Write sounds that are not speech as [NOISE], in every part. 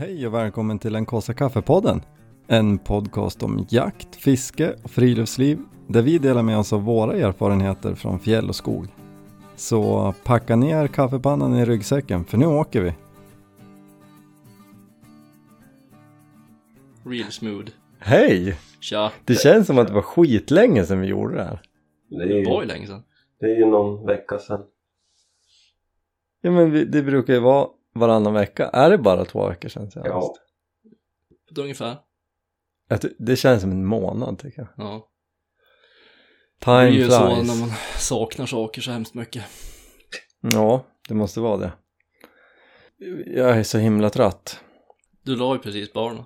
Hej och välkommen till den kaffe kaffepodden. En podcast om jakt, fiske och friluftsliv där vi delar med oss av våra erfarenheter från fjäll och skog. Så packa ner kaffepannan i ryggsäcken för nu åker vi. Real smooth. Hej! Tja. Det känns som att det var skitlänge sedan vi gjorde det här. Det är, Det var ju, ju länge sedan. det är ju någon vecka sedan. Ja men vi, det brukar ju vara varannan vecka. Är det bara två veckor sedan senast? Ja. För ungefär. Det känns som en månad tycker jag. Ja. Det Time är ju så flies. när man saknar saker så hemskt mycket. Ja, det måste vara det. Jag är så himla trött. Du la ju precis barnen.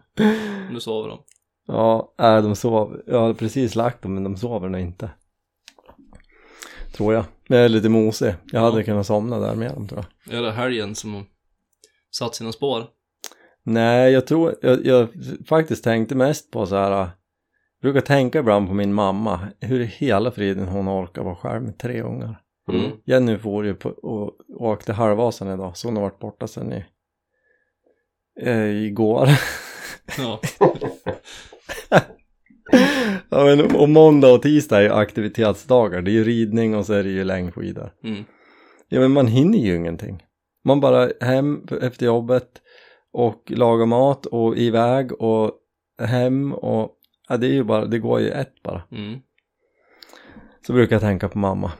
Nu sover de. Ja, äh, de sov. Jag har precis lagt dem men de sover nog inte. Tror jag. Men jag är lite mosig. Jag hade Ja. kunnat somna där med dem tror jag. Är det helgen som satt sina spår? Nej, jag tror, jag, jag faktiskt tänkte mest på så här. äh, Jag brukar tänka ibland på min mamma. Hur i hela friden hon orkar vara själv med tre ungar. Mm. Jenny får ju på, och, och åkte halvvasan idag så hon har varit borta sedan i, eh, igår. Ja. [LAUGHS] ja, men, och måndag och tisdag är ju aktivitetsdagar. Det är ju ridning och så är det ju längdskidor. Mm. Ja men man hinner ju ingenting. Man bara hem efter jobbet och laga mat och iväg och hem och ja, det är ju bara, det går ju ett bara. Mm. Så brukar jag tänka på mamma.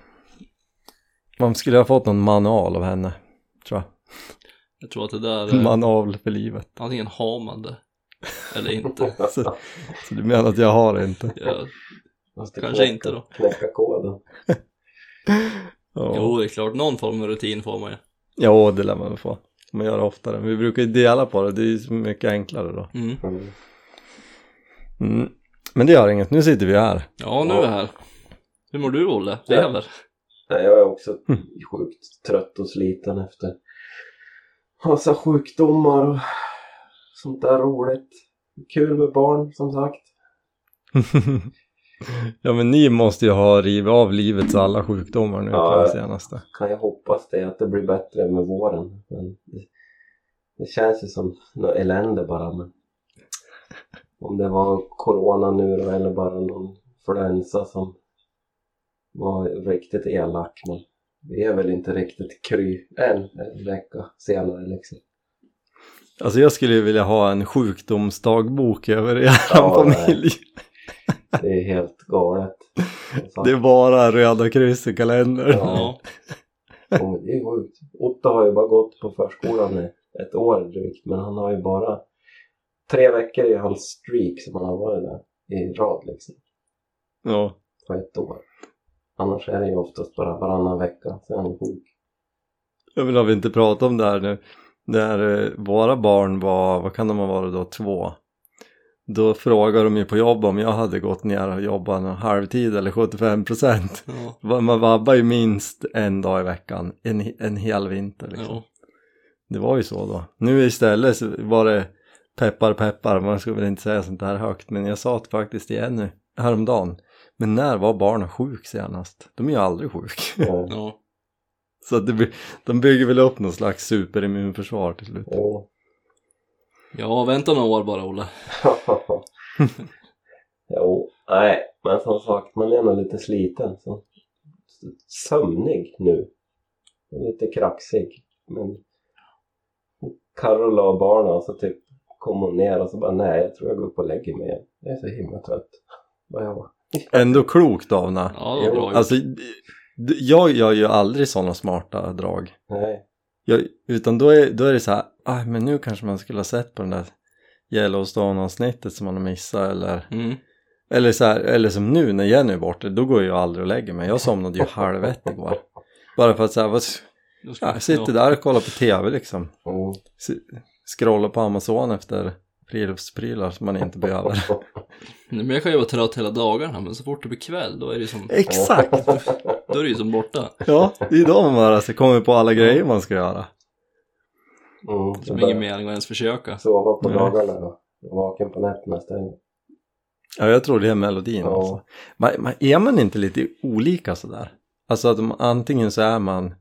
Man skulle ha fått någon manual av henne, tror jag. Jag tror att det där [LAUGHS] är Manual för livet. antingen har man det eller inte. [LAUGHS] Så, så du menar att jag har det inte? Jag, Kanske knäcka- inte då. Knäcka koden. [LAUGHS] Ja. jo, det är klart. Någon form av rutin får man ju. Jo, det lär man väl få. Man gör det oftare. Vi brukar ju dela på det, det är ju så mycket enklare då. Mm. Mm. Men det gör inget, nu sitter vi här. Ja, nu är jag här. Hur mår du, Olle? Lever? Nej, jag är också Mm. sjukt trött och sliten efter massa sjukdomar och sånt där roligt. Kul med barn som sagt. [LAUGHS] ja men ni måste ju ha rivit av livets alla sjukdomar nu Ja, på det senaste. Kan jag hoppas det att det blir bättre med våren. Men det, det känns ju som något elände bara. Men om det var corona nu då eller bara någon influensa som var riktigt elak. Men vi är väl inte riktigt kry än en vecka senare liksom. Alltså jag skulle ju vilja ha en sjukdomsdagbok över er Ja, [LAUGHS] familj. Det är helt galet. Det är bara röda kryss i kalendern. Ja. Ja, men det är sjukt. Otto har ju bara gått på förskolan i ett år drygt men han har ju bara tre veckor i hans streak som han har varit där i rad liksom Ja. på ett år. Annars är det ju oftast bara varannan vecka så är han sjuk. Jag vill har vi inte pratat om det här nu. När eh, våra barn var, vad kan de ha varit då, två. Då frågade de ju på jobb om jag hade gått ner och jobbat en halvtid eller 75 procent. Ja. Man vabbar ju minst en dag i veckan, en, en hel vinter liksom. Ja. Det var ju så då. Nu istället så var det peppar peppar, man skulle väl inte säga sånt här högt men jag sa det faktiskt igen nu häromdagen. Men när var barnen sjuk senast? De är ju aldrig sjuk. Ja. Ja. [LAUGHS] så att det, blir- de bygger väl upp någon slags superimmunförsvar till slut. Jo. Ja, vänta några år bara, Olle. [LAUGHS] jo. Nej, men som sagt man är nog lite sliten. Så. Sömnig nu. Lite kraxig. Men Carro la barnen och så typ kom hon ner och så bara nej jag tror jag går upp och lägger mig igen. Jag är så himla trött. Var. Ändå klokt av henne. Ja, det var bra. Alltså, jag gör ju aldrig sådana smarta drag. Nej. Jag, utan då är, då är det så här, ah, men nu kanske man skulle ha sett på den där Yellowstone-avsnittet som man har missat eller Mm. Eller, så här, eller som nu när Jenny är borta, då går jag aldrig och lägger mig. Jag somnade ju halv ett igår. Bara för att säga, ja, jag sitter där och kollar på tv liksom. S- Scrollar på Amazon efter friluftsprylar som man inte behöver. [LAUGHS] Nej, men jag kan ju vara trött hela dagarna, men så fort det blir kväll, då är det ju som, Exakt! då är det ju som borta. Ja, det är då man bara så kommer på alla grejer man ska göra. Mm. Som Så ingen mening att ens försöka. Sova på dagarna då. Vaken på nätterna istället. Ja, jag tror det är melodin Ja. alltså. Man, man, är man inte lite olika sådär? Alltså att man, antingen så är man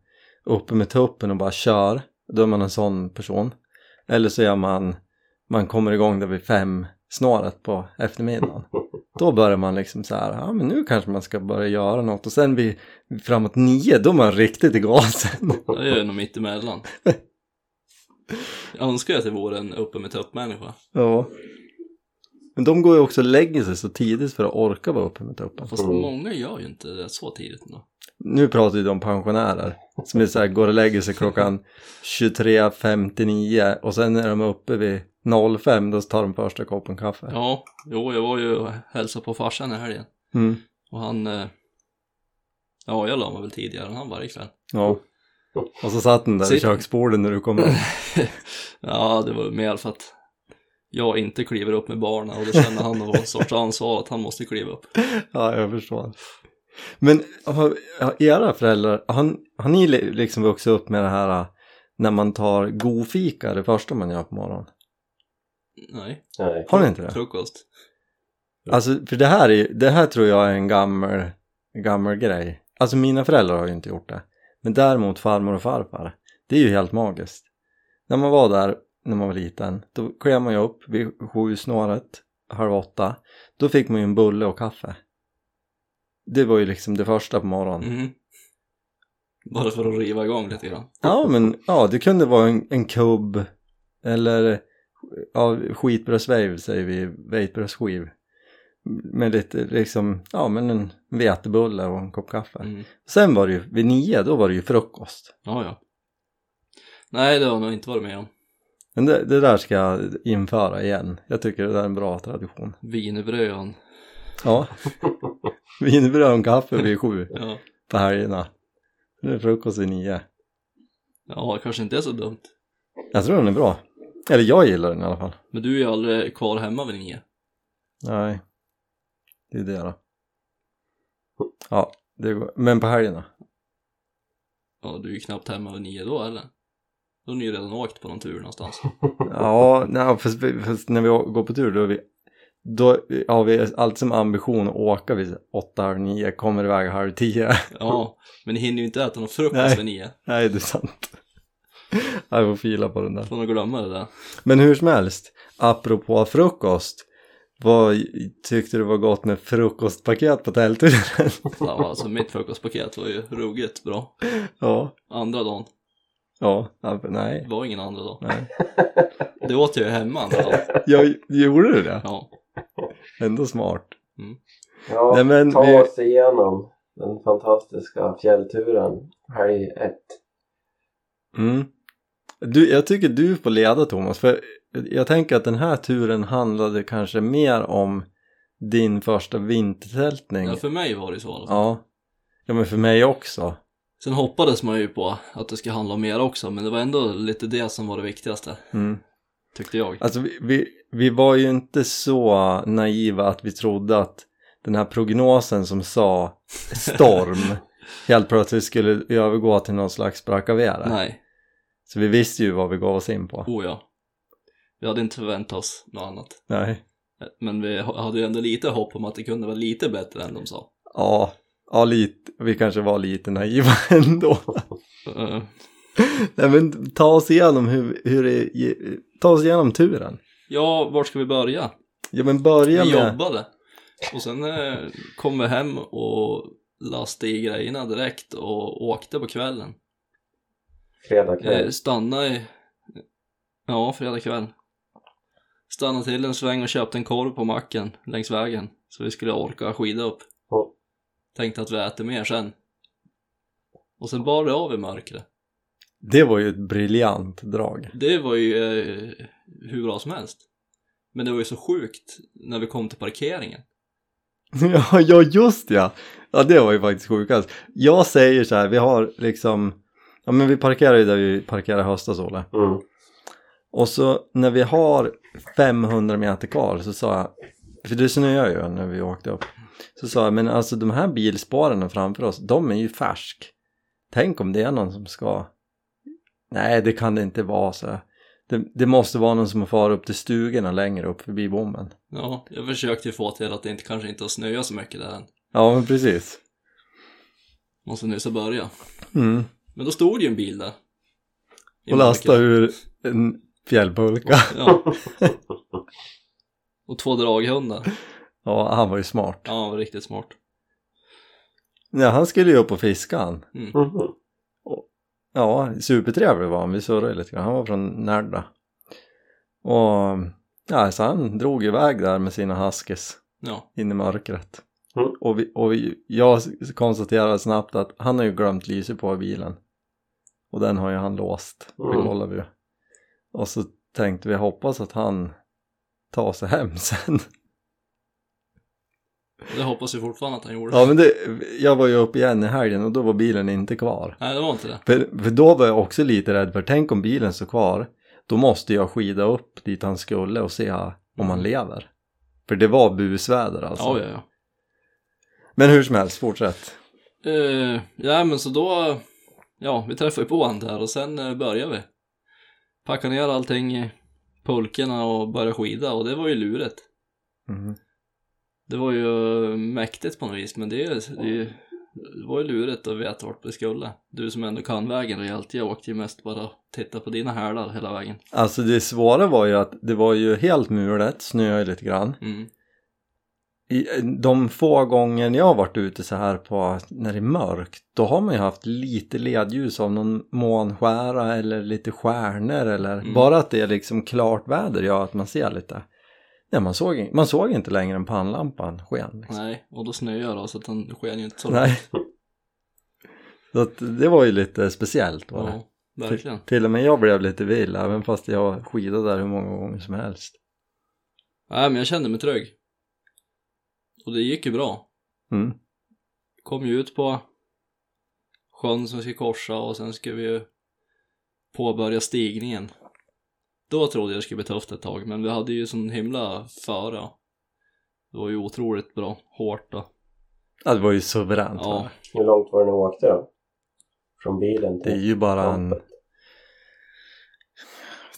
uppe med tuppen och bara kör, då är man en sån person. Eller så är man man kommer igång där vid fem snåret på eftermiddagen. [LAUGHS] Då börjar man liksom så här, ja men nu kanske man ska börja göra något och sen vid framåt nio då är man riktigt i gasen. Jag är nog mitt emellan. [LAUGHS] Jag önskar att jag vore en uppe med tupp-människa. Ja. Men de går ju också och lägger sig så tidigt för att orka vara uppe med tuppen. Fast Mm. många gör ju inte det så tidigt ändå. Nu pratar vi om pensionärer som är så här, går och lägger sig klockan 23.59 och sen är de uppe vid 05 då tar de första koppen kaffe. Ja, jo, jag var ju och hälsade på farsan i helgen. Mm. Och han... eh, Ja, jag la mig väl tidigare än han varje kväll. Ja. Och så satt den där Sitt- köksbordet när du kom in. [LAUGHS] Ja, det var mer för att jag inte kliver upp med barnen och då känner han någon [LAUGHS] sorts ansvar att han måste kliva upp. Ja, jag förstår. Men har, har era föräldrar, har, har ni li- liksom vuxit upp med det här äh, när man tar godfika det första man gör på morgonen? Nej, Nej. Har ni inte det? frukost. Alltså, för det här, är, det här tror jag är en gammal, gammal grej. Alltså mina föräldrar har ju inte gjort det. Men däremot farmor och farfar, det är ju helt magiskt. När man var där när man var liten, då klev man ju upp vid sju snåret, halv åtta. Då fick man ju en bulle och kaffe. Det var ju liksom det första på morgonen. Mhm. Bara för att riva igång lite grann. Ja men ja, det kunde vara en, en kubb eller ja, skitbrödsväv säger vi, vetebrödsskiv. Med lite liksom, ja men en vetebulle och en kopp kaffe. Mm. Sen var det ju, vid nio då var det ju frukost. Ja, ja. Nej, det har jag nog inte varit med om. Men det, det där ska jag införa igen. Jag tycker det där är en bra tradition. Wienerbröd Ja. [LAUGHS] Wienerbröd och kaffe vid sju [LAUGHS] ja. på helgerna. Nu är frukost vid nio. ja, det kanske inte är så dumt. Jag tror den är bra. Eller jag gillar den i alla fall. Men du är ju aldrig kvar hemma vid nio. Nej, det är det då. Ja, det går. men på helgerna? Ja, du är ju knappt hemma vid nio då eller? Då har ni ju redan åkt på någon tur någonstans. [LAUGHS] Ja, nej, fast, fast när vi går på tur då, vi, då har vi alltid som ambition att åka vid åtta, halv nio, kommer iväg halv tio. Ja, men ni hinner ju inte äta någon frukost Nej. vid nio. Nej, det är sant. Jag får fila på den där. Får nog glömma det där. Men hur som helst, apropå frukost. Vad tyckte du var gott med frukostpaket på tältturen? Ja, alltså mitt frukostpaket var ju ruggigt bra. ja, Andra dagen, ja, ja, nej, det var ingen andra dag. nej. [LAUGHS] Det åt jag ju hemma andra dagen. Jag, gjorde du det? Ja, Ändå smart. Ja, Nej, men ta vi- oss igenom den fantastiska fjällturen helg ett. Mm. Du, jag tycker du får leda Thomas, för jag tänker att den här turen handlade kanske mer om din första vintertältning. ja för mig var det så i alla fall. Ja. Ja men för mig också. Sen hoppades man ju på att det ska handla om mer också, men det var ändå lite det som var det viktigaste, Mm. tyckte jag. Alltså vi, vi, vi var ju inte så naiva att vi trodde att den här prognosen som sa storm [LAUGHS] helt plötsligt skulle övergå till någon slags brakavera. Nej, Så vi visste ju vad vi gav oss in på. oh ja. Vi hade inte förväntat oss något annat. Nej. Men vi hade ju ändå lite hopp om att det kunde vara lite bättre än de sa. Ja, ja lite, vi kanske var lite naiva [LAUGHS] ändå. Eh, Nej men ta oss igenom hur, hur det, ta oss igenom turen. Ja, var ska vi börja? Ja men börja Vi med, jobbade. Och sen eh, kom vi hem och lastade i grejerna direkt och åkte på kvällen. Fredag kväll. Eh, stanna i... Ja, fredag kväll. Stanna till en sväng och köpte en korv på macken längs vägen. Så vi skulle orka skida upp. Ja. Tänkte att vi äter mer sen. Och sen bar det av i mörkret. det var ju ett briljant drag. Det var ju eh, hur bra som helst. Men det var ju så sjukt när vi kom till parkeringen. [LAUGHS] Ja, ja just ja. Ja det var ju faktiskt sjukast. Jag säger så här, vi har liksom, ja men vi parkerar ju där vi parkerar höstas Olle. Mm. Och så när vi har 500 meter kvar så sa jag, för det snöar ju när vi åkte upp. Så sa jag, men alltså de här bilspåren framför oss, de är ju färsk. Tänk om det är någon som ska... Nej, det kan det inte vara, så. Det, det måste vara någon som har farit upp till stugorna längre upp förbi bommen. Ja, jag försökte ju få till att det inte, kanske inte har snöat så mycket där än. Ja, men precis. Måste nyss ha börjat. Mm. Men då stod ju en bil där. Och lasta mörkret. ur en fjällpulka. [LAUGHS] Ja. Och två draghundar. Ja, han var ju smart. Ja, han var riktigt smart. Ja, han skulle ju upp och fiska han. Mhm. Ja, supertrevlig var han. Vi surrade lite grann. Han var från Närda. Och ja, så han drog iväg där med sina huskies Ja. in i mörkret. Mm. Och, vi, och vi, jag konstaterade snabbt att han har ju glömt lyset på bilen. Och den har ju han låst. Mm. vi ju. Och så tänkte vi hoppas att han tar sig hem [LAUGHS] sen. Det hoppas vi fortfarande att han gjorde. Ja men det, jag var ju uppe igen i helgen och då var bilen inte kvar. Nej, det var inte det. För, för då var jag också lite rädd för, tänk om bilen står kvar, då måste jag skida upp dit han skulle och se om han lever. För det var busväder alltså. Ja, ja, ja. Men hur som helst, fortsätt. Uh, ja, men så då, ja, vi träffade ju på honom där och sen uh, började vi. Packa ner allting pulkorna och börja skida och det var ju luret. Mhm. Det var ju eh, mäktigt på något vis, men det, det, det var ju lurigt att veta vart vi skulle. Du som ändå kan vägen rejält, jag åkte ju mest bara och tittade på dina hälar hela vägen. Alltså det svåra var ju att det var ju helt mulet, snöade lite grann. Mm. De få gånger jag har varit ute så här på när det är mörkt, då har man ju haft lite ledljus av någon månskära eller lite stjärnor eller Mm. bara att det är liksom klart väder gör att man ser lite. Nej, man såg, man såg inte längre än pannlampan sken. Liksom. Nej, och då snöade det så att den sken ju inte så Nej. [LAUGHS] Så att det var ju lite speciellt var det. Ja, verkligen. Till och med jag blev lite vill även fast jag skidade där hur många gånger som helst. Nej, men jag kände mig trygg. Och det gick ju bra. Mm. kom ju ut på sjön som ska korsa och sen ska vi ju påbörja stigningen. Då trodde jag det skulle bli tufft ett tag, men vi hade ju sån himla före. Det var ju otroligt bra, hårt då. Ja, det var ju suveränt. Ja, va? Hur långt var det ni åkte då? Från bilen Det är till ju bara en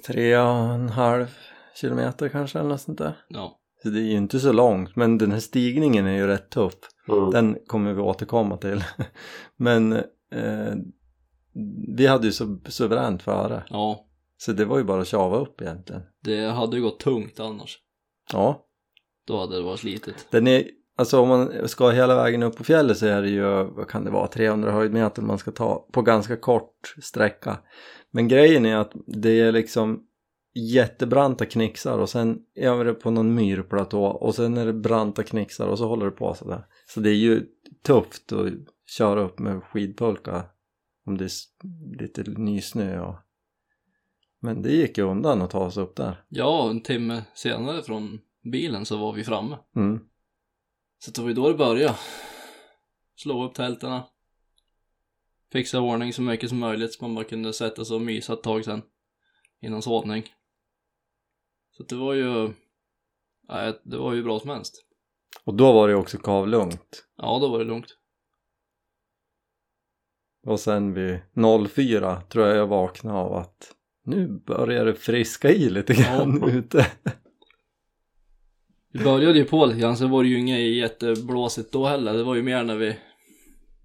tre och en halv kilometer kanske eller något sånt där. ja, Så det är ju inte så långt, men den här stigningen är ju rätt tuff. Mm. Den kommer vi återkomma till. [LAUGHS] Men eh, vi hade ju så suveränt före. ja. Så det var ju bara att tjava upp egentligen. Det hade ju gått tungt annars. Ja, Då hade det varit slitigt. den är, alltså om man ska hela vägen upp på fjället så är det ju, vad kan det vara, 300 höjdmeter man ska ta på ganska kort sträcka. Men grejen är att det är liksom jättebranta knixar och sen är det på någon myrplatå och sen är det branta knixar och så håller det på sådär. Så det är ju tufft att köra upp med skidpulka om det är lite nysnö och... Men det gick ju undan att ta sig upp där. Ja, en timme senare från bilen så var vi framme. Mm. Så det var ju då det började. Slå upp tälterna. Fixa ordning så mycket som möjligt så man bara kunde sätta sig och mysa ett tag sen. Innan sovning. Så det var ju... Nej, det var ju bra som helst. Och då var det också kavlugnt. Ja, då var det lugnt. Och sen vid 04 tror jag jag vaknade av att nu börjar det friska i lite grann Ja. [LAUGHS] ute. Vi började ju på lite grann, så var det ju inget jätteblåsigt då heller. Det var ju mer när vi...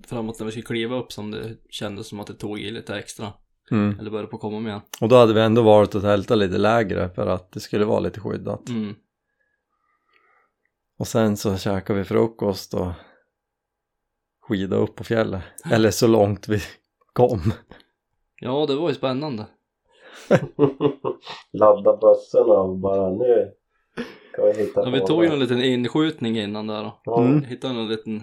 Framåt när vi skulle kliva upp som det kändes som att det tog i lite extra. Mm. Eller började på att komma med. Och då hade vi ändå varit och tältat lite lägre för att det skulle vara lite skyddat. Mm. Och sen så käkade vi frukost och skida upp på fjället. Eller så långt vi [LAUGHS] kom. Ja, det var ju spännande. [LAUGHS] Ladda bössorna och bara nu ska vi hitta Ja, vi tog ju en liten inskjutning innan där då. Mm. Hittade en liten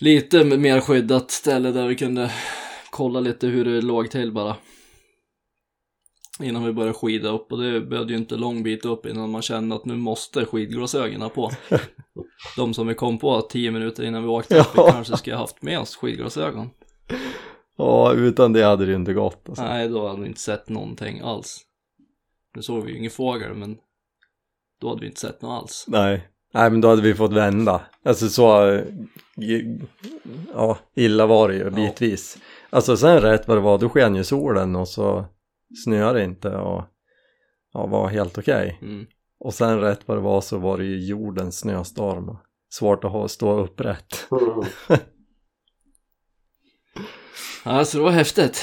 lite mer skyddat ställe där vi kunde kolla lite hur det låg till bara. Innan vi började skida upp och det behövde ju inte lång bit upp innan man kände att nu måste skidglasögonen på. [LAUGHS] De som vi kom på tio minuter innan vi åkte upp, Ja. vi kanske skulle ha haft med oss skidglasögon. Ja, utan det hade det ju inte gått. Alltså. Nej, då hade vi inte sett någonting alls. Nu såg vi ju ingen fågel, men då hade vi inte sett något alls. Nej. Nej, men då hade vi fått vända. Alltså så, eh, ja, illa var det ju bitvis. Alltså sen rätt vad det var, då sken ju solen och så snöade det inte och ja, var helt okej. Mm. Och sen rätt vad det var så var det ju jordens snöstorm. Svårt att ha, stå upprätt. Mm. [LAUGHS] Ja, så det var häftigt.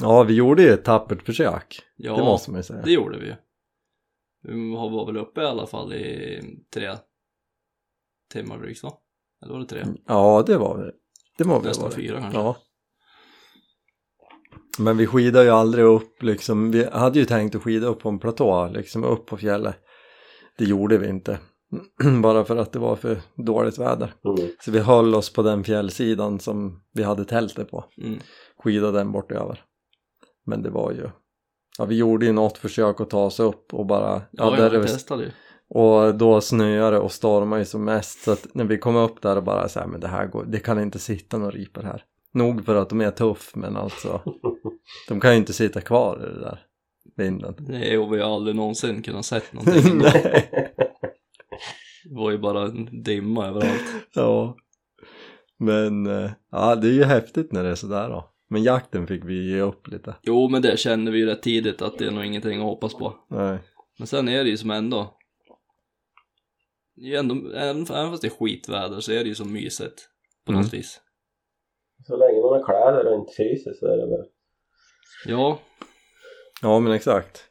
Ja, vi gjorde ju ett tappert försök. Ja, Det måste man ju säga. det gjorde vi ju. Vi var väl uppe i alla fall i tre timmar drygt va? Eller var det tre? Ja, det var vi. Det var vi. Nästan det. fyra kanske. Ja. Men vi skidade ju aldrig upp liksom. Vi hade ju tänkt att skida upp på en platå, liksom upp på fjället. Det gjorde vi inte. [CLEARS THROAT] Bara för att det var för dåligt väder. Mm. Så vi höll oss på den fjällsidan som vi hade tältet på. Mm. Skidade den bort över. Men det var ju... Ja, vi gjorde ju något försök att ta oss upp och bara... Ja, Ja, där vi testade ju. och då snöade det och stormade ju som mest så att när vi kom upp där och bara så här, men det här går, det kan inte sitta några ripor här. Nog för att de är tuff men alltså, de kan ju inte sitta kvar i det där vinden. Nej, och vi har aldrig någonsin kunnat sett någonting. [LAUGHS] Det var ju bara en dimma överallt. ja. Men, eh, ja det är ju häftigt när det är sådär då. Men jakten fick vi ge upp lite. Jo, men det kände vi ju rätt tidigt att det är nog ingenting att hoppas på. Nej. Men sen är det ju som ändå... det är ju ändå även, även fast det är skitväder så är det ju så mysigt. På något Mm. vis. Så länge man har kläder och inte fryser så är det väl, Ja, Ja men exakt.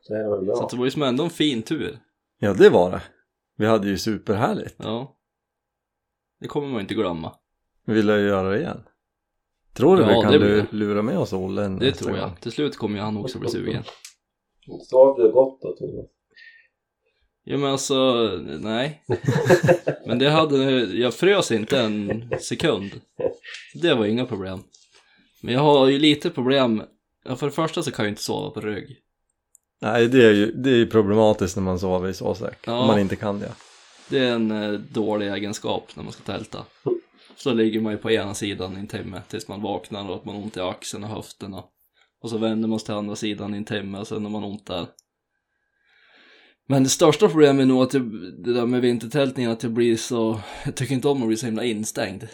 så är det väl så bra. att det var ju som ändå en fin tur. Ja det var det. Vi hade ju superhärligt. Ja. Det kommer man inte glömma. Vi ville ju göra det igen. Tror du Ja, vi kan blir- lura med oss Olle Det tror gång? jag. Till slut kommer ju han också bli sugen. Sov du gott då Thomas? Ja men alltså, nej. [LAUGHS] Men det hade, jag frös inte en sekund. Det var inga problem. Men jag har ju lite problem, för det första så kan jag ju inte sova på rygg. Nej det är ju det är problematiskt när man sover i sovsäck. Ja. Om man inte kan det. Det är en eh, dålig egenskap när man ska tälta. Så ligger man ju på ena sidan i en timme tills man vaknar och att man har ont i axeln och höfterna. Och så vänder man sig till andra sidan i en timme och sen har man ont där. Men det största problemet är nog att jag, det där med vintertältningen att jag blir så, jag tycker inte om att bli så himla instängd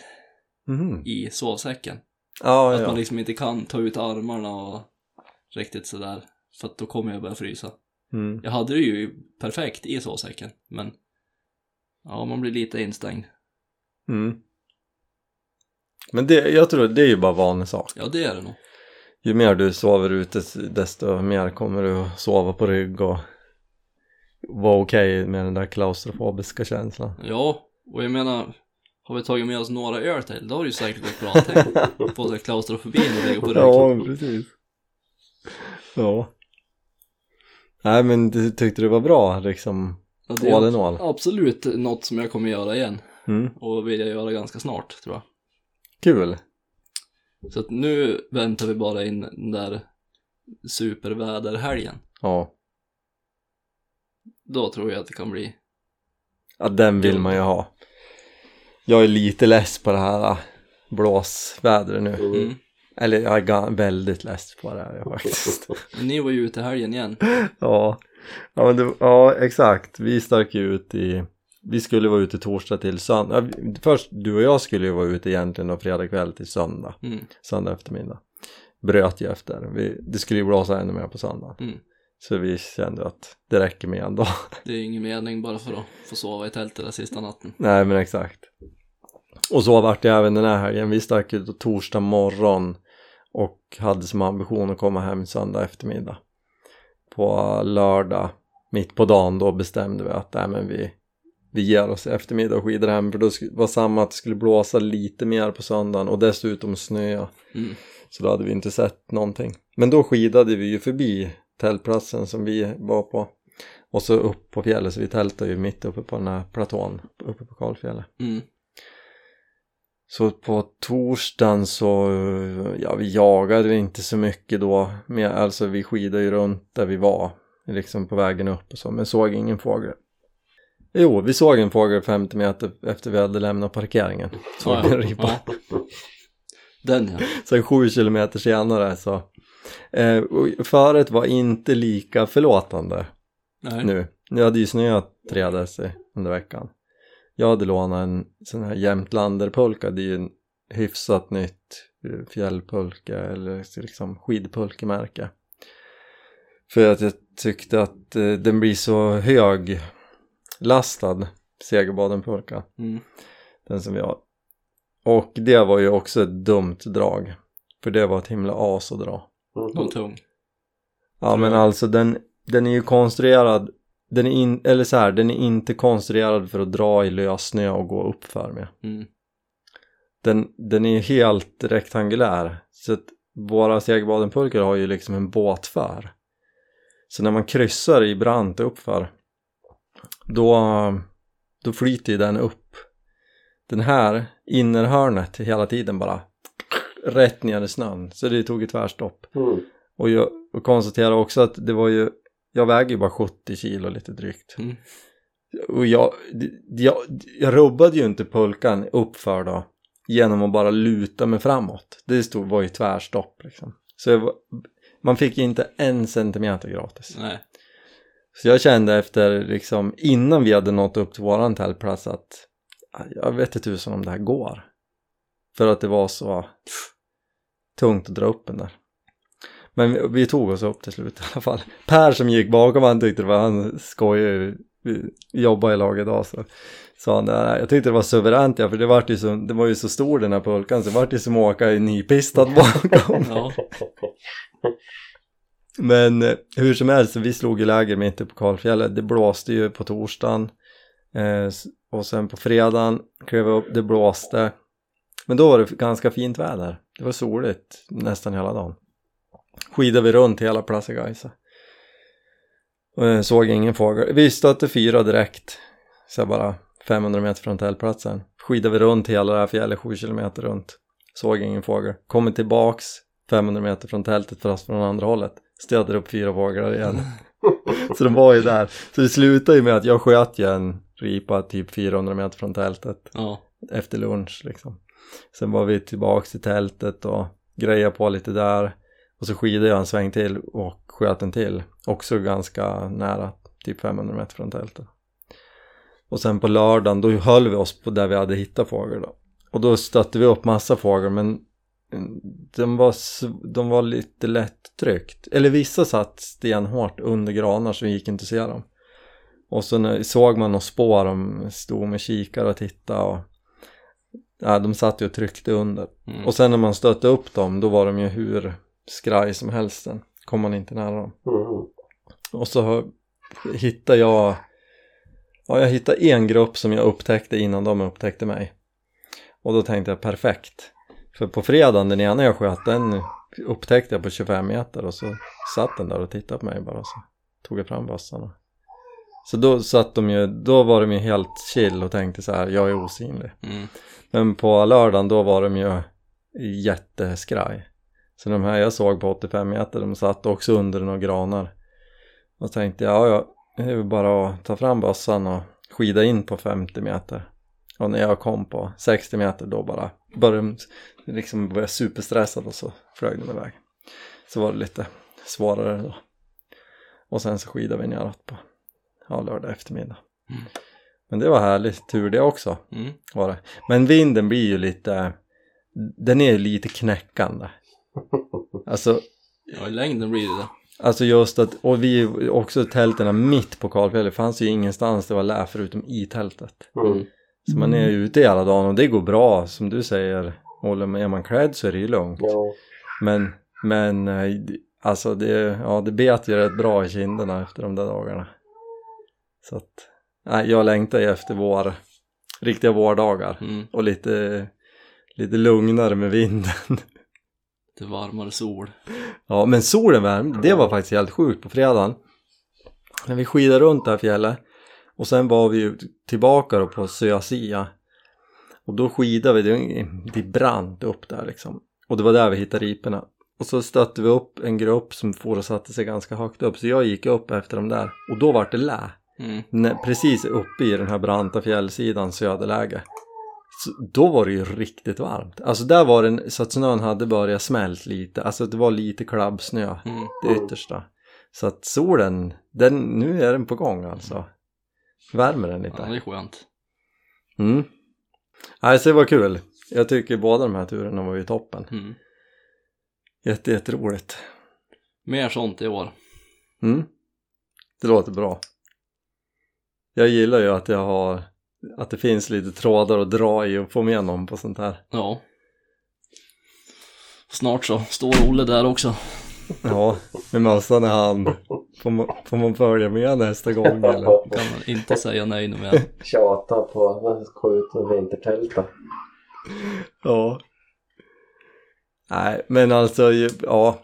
Mhm. i sovsäcken. Ja, Att ja. man liksom inte kan ta ut armarna och riktigt sådär. För att då kommer jag börja frysa. Mm. Jag hade det ju perfekt i sovsäcken, men ja, man blir lite instängd. Mm. Men det, jag tror det är ju bara vanesak. Ja, det är det nog. Ju mer du sover ute desto mer kommer du att sova på rygg och vara okej med den där klaustrofobiska känslan. Ja, och jag menar, har vi tagit med oss några öl till, då har det ju säkert gått bra. På [LAUGHS] sig klaustrofobin och ligga på rygg. Ja, precis. Ja. Nej men du tyckte det var bra liksom, Ja, det är absolut något som jag kommer göra igen. Mm. Och vill jag göra ganska snart, tror jag. Kul. Så att nu väntar vi bara in den där superväderhelgen. Ja. Då tror jag att det kan bli Ja, den vill man ju ha. Jag är lite less på det här äh, blåsvädret nu. Mm. mm. Eller jag är väldigt less på det här faktiskt. [LAUGHS] Men Ni var ju ute helgen igen. [LAUGHS] ja. Ja, men det, ja, exakt. Vi stack ju ut i... Vi skulle vara ute torsdag till söndag. Först, du och jag skulle ju vara ute egentligen och fredag kväll till söndag. Mm. Söndag eftermiddag. Bröt ju efter. Vi, det skulle ju blåsa ännu mer på söndag. Mm. Så vi kände att det räcker med en dag. [LAUGHS] Det är ingen mening bara för att få sova i tältet där sista natten. Nej men exakt. Och så vart det även den här helgen. Vi stack ut torsdag morgon och hade som ambition att komma hem söndag eftermiddag. På lördag, mitt på dagen, då bestämde vi att nej, men vi, vi ger oss eftermiddag och skidar hem för då var samma att det skulle blåsa lite mer på söndagen och dessutom snöa. Mm. Så då hade vi inte sett någonting. Men då skidade vi ju förbi tältplatsen som vi var på. Och så upp på fjället, så vi tältade ju mitt uppe på den här platån uppe på Kalfjället. Mm. Så på torsdagen så, ja vi jagade inte så mycket då. Men alltså vi skidade ju runt där vi var, liksom på vägen upp och så, men såg ingen fågel. Jo, vi såg en fågel 50 meter efter vi hade lämnat parkeringen. Såg en ribba. Den ja. Sen sju kilometer senare så eh, föret var inte lika förlåtande Nej. nu. Nu hade ju snöat tre deci under veckan. Jag hade lånat en sån här Jämtlanderpulka, det är ju en hyfsat nytt eh, fjällpulka eller liksom skidpulkemärke. För att jag tyckte att eh, den blir så hög lastad Segerbadenpulka Mm. den som vi har. Och det var ju också ett dumt drag. För det var ett himla as att dra. Den var tung. Ja men alltså den, den är ju konstruerad den är, in, eller så här, den är inte konstruerad för att dra i lössnö och gå upp för med. Mm. Den, den är ju helt rektangulär så att våra segerbadenpulkor har ju liksom en båtför. Så när man kryssar i brant uppför då, då flyter ju den upp. Den här innerhörnet hela tiden bara rätt ner i snön så det tog ett tvärstopp. Mm. Och jag och konstaterade också att det var ju, jag väger ju bara 70 kilo lite drygt. Mm. Och jag, jag, jag rubbade ju inte pulkan uppför då genom att bara luta mig framåt. Det stod, var ju tvärstopp liksom. Så jag man fick ju inte en centimeter gratis. Nej. Så jag kände efter liksom innan vi hade nått upp till våran tältplats att "Ah, jag vet inte tusan om det här går. För att det var så tungt att dra upp den där. Men vi, vi tog oss upp till slut i alla fall. [LAUGHS] Per som gick bakom han tyckte det var, han skojade ju, vi jobbade i lag idag så sa han det här, jag tyckte det var suveränt ja för det var ju så, det var ju så stor den här pulkan så det var ju som att åka i nypistad [LAUGHS] bakom. [LAUGHS] Men eh, hur som helst, vi slog i läger mitt uppe på Kalfjället. Det blåste ju på torsdagen eh, och sen på fredagen klev jag upp, det blåste. Men då var det ganska fint väder. Det var soligt nästan hela dagen. Skidade vi runt hela jag såg ingen fågel. Vi stötte fyra direkt. Så jag bara 500 meter från tältplatsen. Skidade vi runt hela det här fjället 7 kilometer runt. Såg ingen fågel. Kommer tillbaks 500 meter från tältet fast från andra hållet. Stöter upp fyra fåglar igen. [LAUGHS] Så de var ju där. Så det slutade ju med att jag sköt ju en ripa typ 400 meter från tältet Ja. efter lunch liksom. Sen var vi tillbaks i tältet och grejade på lite där. Och så skidade jag en sväng till och sköt en till. Också ganska nära, typ 500 meter från tältet. Och sen på lördagen då höll vi oss på där vi hade hittat fågel då. Och då stötte vi upp massa fågel men de var, de var lite lättryckt. Eller vissa satt stenhårt under granar så vi gick inte att se dem. Och så när, såg man några spår, de stod med kikare och tittade och ja, de satt ju och tryckte under. Mm. Och sen när man stötte upp dem då var de ju hur skraj som helst sen. Kom man inte nära dem. Mm. Och så hittade jag Ja, jag hittade en grupp som jag upptäckte innan de upptäckte mig. Och då tänkte jag perfekt. För på fredagen, den ena jag sköt, den upptäckte jag på 25 meter och så satt den där och tittade på mig bara så tog jag fram bössan. Så då satt de ju, då var de ju helt chill och tänkte så här, jag är osynlig. Mm. Men på lördagen då var de ju jätteskraj. Så de här jag såg på 85 meter, de satt också under några granar. Och tänkte jag, ja, ja, det är bara att ta fram bössan och skida in på 50 meter. Och när jag kom på 60 meter då bara började liksom var jag superstressad och så flög de iväg. Så var det lite svårare då. Och sen så skidade vi neråt på ja, lördag eftermiddag. Mm. Men det var härligt tur det också Mm. var det. Men vinden blir ju lite, den är ju lite knäckande. [LAUGHS] Alltså, Ja, i längden blir det det. alltså just att, och vi också tälten mitt på Kalfjället fanns ju ingenstans det var lä förutom i tältet. Mm. Så man är ju ute hela dagen och det går bra som du säger Olle, men är man klädd så är det ju lugnt. Ja. Men, men eh, alltså det, ja det bet ju rätt bra i kinderna efter de där dagarna. Så att, nej jag längtar ju efter vår, riktiga vårdagar Mm. och lite, lite lugnare med vinden. [LAUGHS] Lite varmare sol. Ja men solen värmde, det var faktiskt helt sjukt på fredagen. När vi skidade runt det här fjället och sen var vi ju tillbaka då på Sösia och då skidade vi, det, det brant upp där liksom och det var där vi hittade riporna och så stötte vi upp en grupp som for och satte sig ganska högt upp så jag gick upp efter dem där och då var det lä Mm. precis uppe i den här branta fjällsidan söderläge så då var det ju riktigt varmt alltså där var det så att snön hade börjat smält lite alltså det var lite klabbsnö Mm. det yttersta så att solen den, nu är den på gång alltså värmer den Ja, lite det är skönt. mm. alltså det var kul jag tycker båda de här turerna var ju toppen Mm. jätte, jätteroligt Mer sånt i år. mm. det låter bra jag gillar ju att jag har att det finns lite trådar att dra i och få med någon på sånt här Ja. Snart så står Olle där också. Ja, med mössan i hand. Får man, får man följa med nästa gång eller? Kan man inte säga nej nu mer. [LAUGHS] Tjata på att man ska ut och vintertälta. Ja. Nej, men alltså, ju- ja.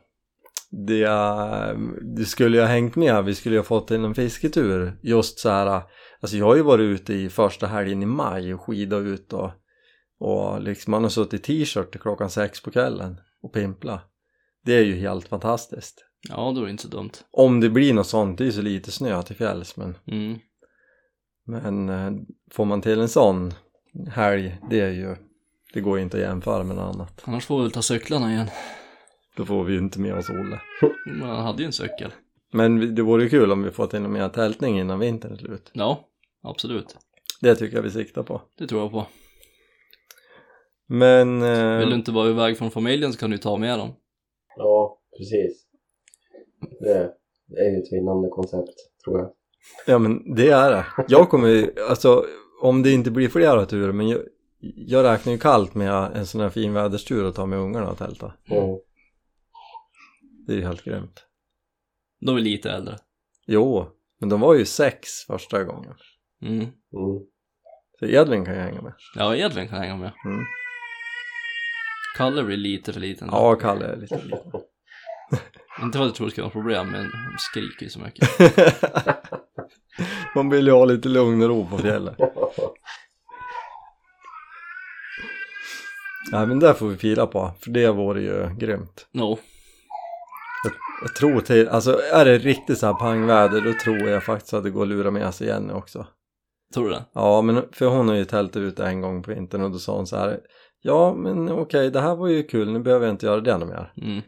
Det, eh, det skulle ju ha hängt med, vi skulle ju ha fått till en fisketur. Just så här, alltså jag har ju varit ute i första helgen i maj och skidat ut och, och liksom man har suttit i t-shirt till klockan sex på kvällen och pimpla. Det är ju helt fantastiskt. Ja, då är det inte så dumt. Om det blir något sånt, det är ju så lite snö till fjälls men, Mm. men eh, får man till en sån helg, det är ju, det går ju inte att jämföra med något annat. Annars får vi väl ta cyklarna igen. Då får vi ju inte med oss Olle. Men han hade ju en cykel. Men det vore ju kul om vi får till och med tältning innan vintern är slut. Ja, absolut. Det tycker jag vi siktar på. Det tror jag på. Men... Eh, Vill du inte vara iväg från familjen så kan du ta med dem. Ja, precis. Det, är ju ett vinnande koncept, tror jag. Ja men det är det. Jag kommer ju, alltså om det inte blir flera turer men jag, jag räknar ju kallt med en sån här fin väderstur och ta med ungarna och tälta. Mm. Det är ju helt grymt. De är lite äldre. Jo, men de var ju sex första gången. Mm. Mm. Så Edvin kan ju hänga med. Ja, Edvin kan hänga med. Mm. Kalle blir lite för liten. Ja, Kalle är lite liten. [LAUGHS] Inte för att jag tror det ska vara problem, men de skriker ju så mycket. [LAUGHS] Man vill ju ha lite lugn och ro på fjället. Nej [LAUGHS] men det får vi fira på, för det vore ju grymt. No. Jag tror till, alltså är det riktigt så här pangväder då tror jag faktiskt att det går att lura med sig Jenny också. Tror du det? Ja men för hon har ju tältat ut en gång på vintern och då sa hon så här Ja men okej det här var ju kul, nu behöver jag inte göra det något mer. Mm.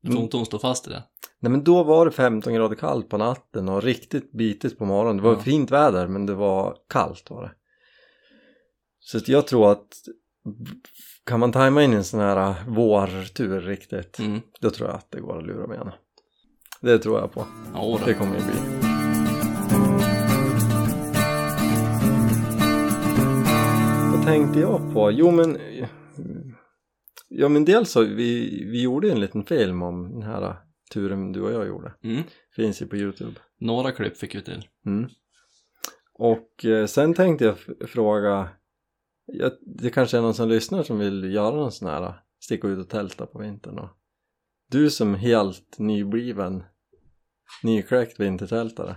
Jag tror inte hon står fast i det. Nej men då var det 15 grader kallt på natten och riktigt bitigt på morgonen. Det var Ja. fint väder men det var kallt var det. Så jag tror att kan man tajma in en sån här vårtur riktigt Mm. då tror jag att det går att lura med henne. Det tror jag på. Ja, Det kommer ju bli. Tänkte jag på? Jo men Ja men dels så, vi, vi gjorde en liten film om den här turen du och jag gjorde. Mm. Finns ju på Youtube. Några klipp fick vi till. Mm. Och eh, sen tänkte jag fråga, ja, det kanske är någon som lyssnar som vill göra någon sån här, sticka ut och tälta på vintern och du som helt nybliven, nykläckt vintertältare,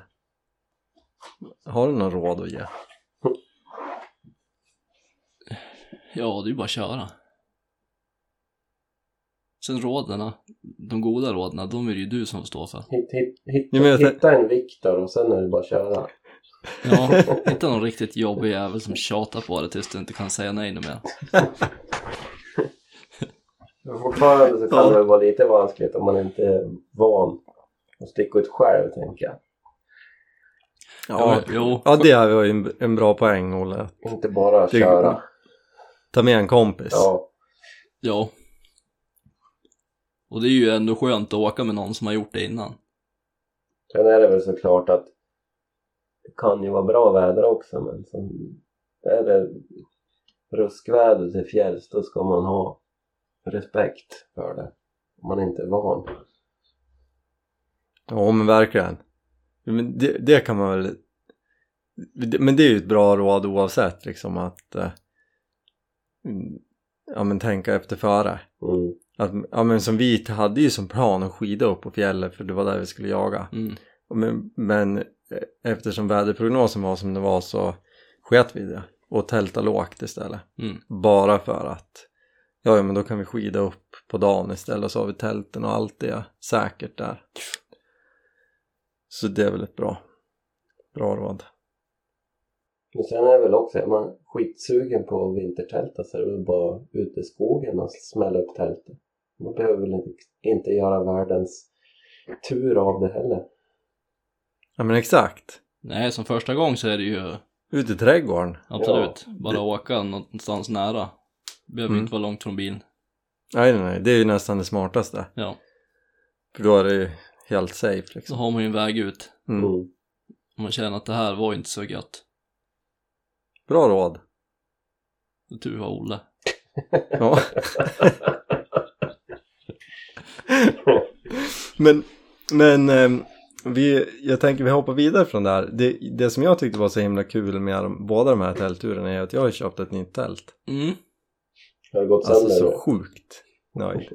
har du någon råd att ge? Ja, det är ju bara att köra. Sen råden, de goda råden, de är det ju du som får stå för. Hitt, hitt, hitta, Ja, hitta en Viktor och sen är det bara att köra. Ja, hitta någon riktigt jobbig jävel som tjatar på dig tills du inte kan säga nej nu mer. Fortfarande så kan Ja. det vara lite vanskligt om man inte är van att sticka ut själv, tänker jag. Ja, jo. ja det är ju en, en bra poäng Olle. Inte bara Det- köra. Ta med en kompis. Ja, Ja. Och det är ju ändå skönt att åka med någon som har gjort det innan. sen är det väl såklart att det kan ju vara bra väder också, men som, är det ruskväder till fjälls, då ska man ha respekt för det. Om man inte är van. Ja men verkligen. Men det, det kan man väl Men det är ju ett bra råd oavsett liksom att eh, Ja men tänka efter före. Mm. Att, ja men som vi hade ju som plan att skida upp på fjället för det var där vi skulle jaga. Mm. Och Men, men eh, eftersom väderprognosen var som det var så sket vi det och tälta lågt istället. Mm. Bara för att ja, ja men då kan vi skida upp på dagen istället så har vi tälten och allt det säkert där. Så det är väl ett bra, bra råd. Men sen är det väl också, är man skitsugen på att vintertälta så är det väl bara ute i skogen och smälla upp tältet. Man behöver väl inte, inte göra världens tur av det heller. Ja men exakt. Nej, som första gång så är det ju Ut i trädgården. absolut bara åka någonstans nära. Behöver Mm. inte vara långt från bilen. Nej nej nej, det är ju nästan det smartaste. Ja, För då är det ju helt safe så liksom. har man ju en väg ut. Mm. Mm. Om man känner att det här var inte så gött. Bra råd. Tur var Olle. Ja. [LAUGHS] Men, men ehm, vi, jag tänker vi hoppar vidare från det här. Det, det som jag tyckte var så himla kul med de, båda de här tältturerna är att jag har köpt ett nytt tält. Mm. Har det gått Alltså sönder? så sjukt nöjd.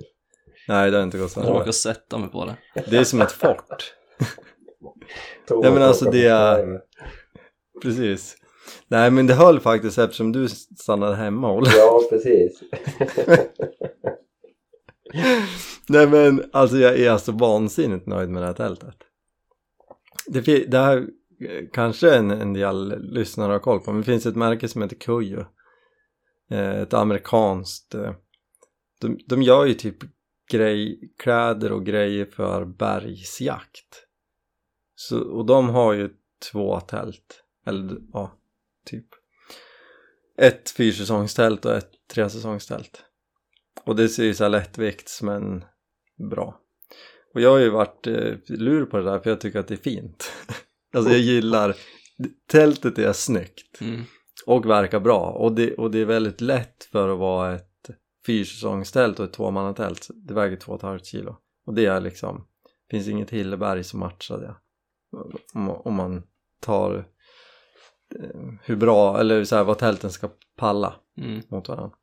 Nej det har inte gått Jag sönder. råkar sätta mig på det. Det är som ett fort. [LAUGHS] Nej, men alltså, det är- Precis. Nej men det höll faktiskt eftersom du stannade hemma Olle. Ja, precis. [LAUGHS] Nej men alltså jag är så vansinnigt nöjd med det här tältet. Det, det här eh, kanske en, en del lyssnare har koll på men det finns ett märke som heter Kujo. Eh, ett amerikanskt. Eh, de, de gör ju typ grej, kläder och grejer för bergsjakt. Så, och de har ju två tält. Eller ja, typ. Ett fyrsäsongstält och ett tresäsongstält. Och det ser ju så här lättvikts men bra. Och jag har ju varit eh, lur på det där för jag tycker att det är fint. [LAUGHS] alltså jag gillar, tältet är snyggt Mm. och verkar bra och det, och det är väldigt lätt för att vara ett fyrsäsongstält och ett tvåmannatält. Det väger två och ett halvt kilo. Och det är liksom, finns inget hilleberg som matchar det. Om, om man tar hur bra, eller så här, vad tälten ska palla Mm. mot varandra.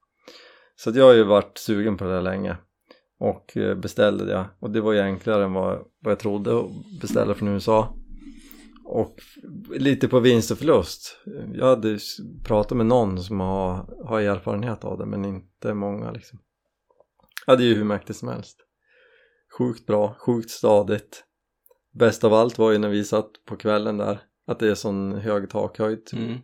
Så att jag har ju varit sugen på det där länge och eh, beställde det och det var ju enklare än vad, vad jag trodde att beställa från USA. Och lite på vinst och förlust. Jag hade pratat med någon som har, har erfarenhet av det men inte många liksom. Ja det är ju hur mäktigt som helst. Sjukt bra, sjukt stadigt. Bäst av allt var ju när vi satt på kvällen där att det är sån hög takhöjd. Mm.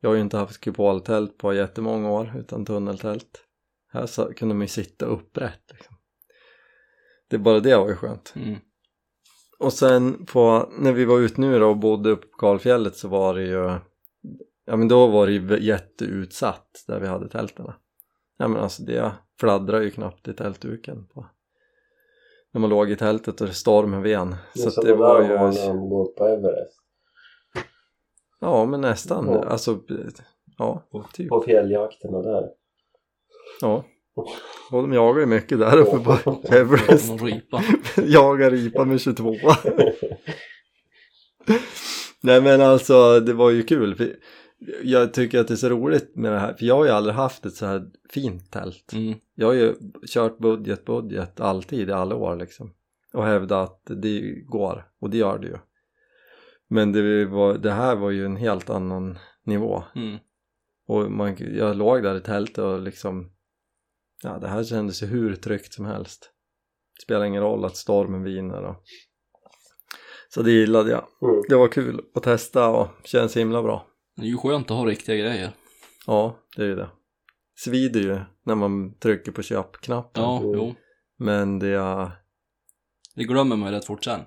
Jag har ju inte haft kupoltält på jättemånga år utan tunneltält. Här så kunde man ju sitta upprätt liksom. Det bara det var ju skönt. Mm. Och sen på, när vi var ute nu då och bodde uppe på Kalfjället så var det ju Ja men då var det ju jätteutsatt där vi hade tälten. Ja men alltså det fladdrar ju knappt i tältduken på när man låg i tältet och det stormen ven. Det är Så som att det det var där var när ju de går upp på Everest. Ja men nästan, Ja. alltså ja, typ. På fjälljakterna där. Ja. Och de jagar ju mycket där uppe på [LAUGHS] Everest. Ripa. [LAUGHS] jagar ripa med 22. [LAUGHS] Nej men alltså det var ju kul. För jag tycker att det är så roligt med det här. För jag har ju aldrig haft ett så här fint tält. Mm. Jag har ju kört budget, budget alltid i alla år liksom. Och hävdat att det går. Och det gör det ju. Men det, var, det här var ju en helt annan nivå. Mm. Och man, jag låg där i tältet och liksom Ja det här kändes ju hur tryggt som helst Det spelar ingen roll att stormen viner och Så det gillade jag Mm. Det var kul att testa och känns himla bra Det är ju skönt att ha riktiga grejer. Ja det är ju det Svider ju när man trycker på köpknappen Ja, Mm. jo. Men det är Det glömmer man ju rätt fort sen.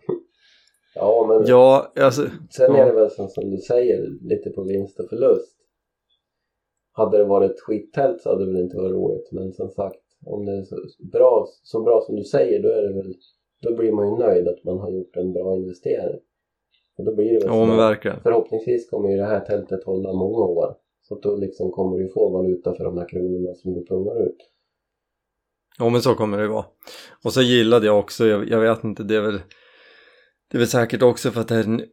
Ja, men Ja alltså sen ja. är det väl som, som du säger, lite på vinst och förlust. Hade det varit ett skittält så hade det väl inte varit roligt. Men som sagt, om det är så bra, så bra som du säger, då är det väl då blir man ju nöjd att man har gjort en bra investering. Och då blir det väl Ja men verkligen Förhoppningsvis kommer ju det här tältet hålla många år. Så då liksom kommer du få valuta för de här kronorna som du pungar ut. Ja men så kommer det vara. Och så gillade jag också, jag, jag vet inte, det är väl Det är väl säkert också för att det är,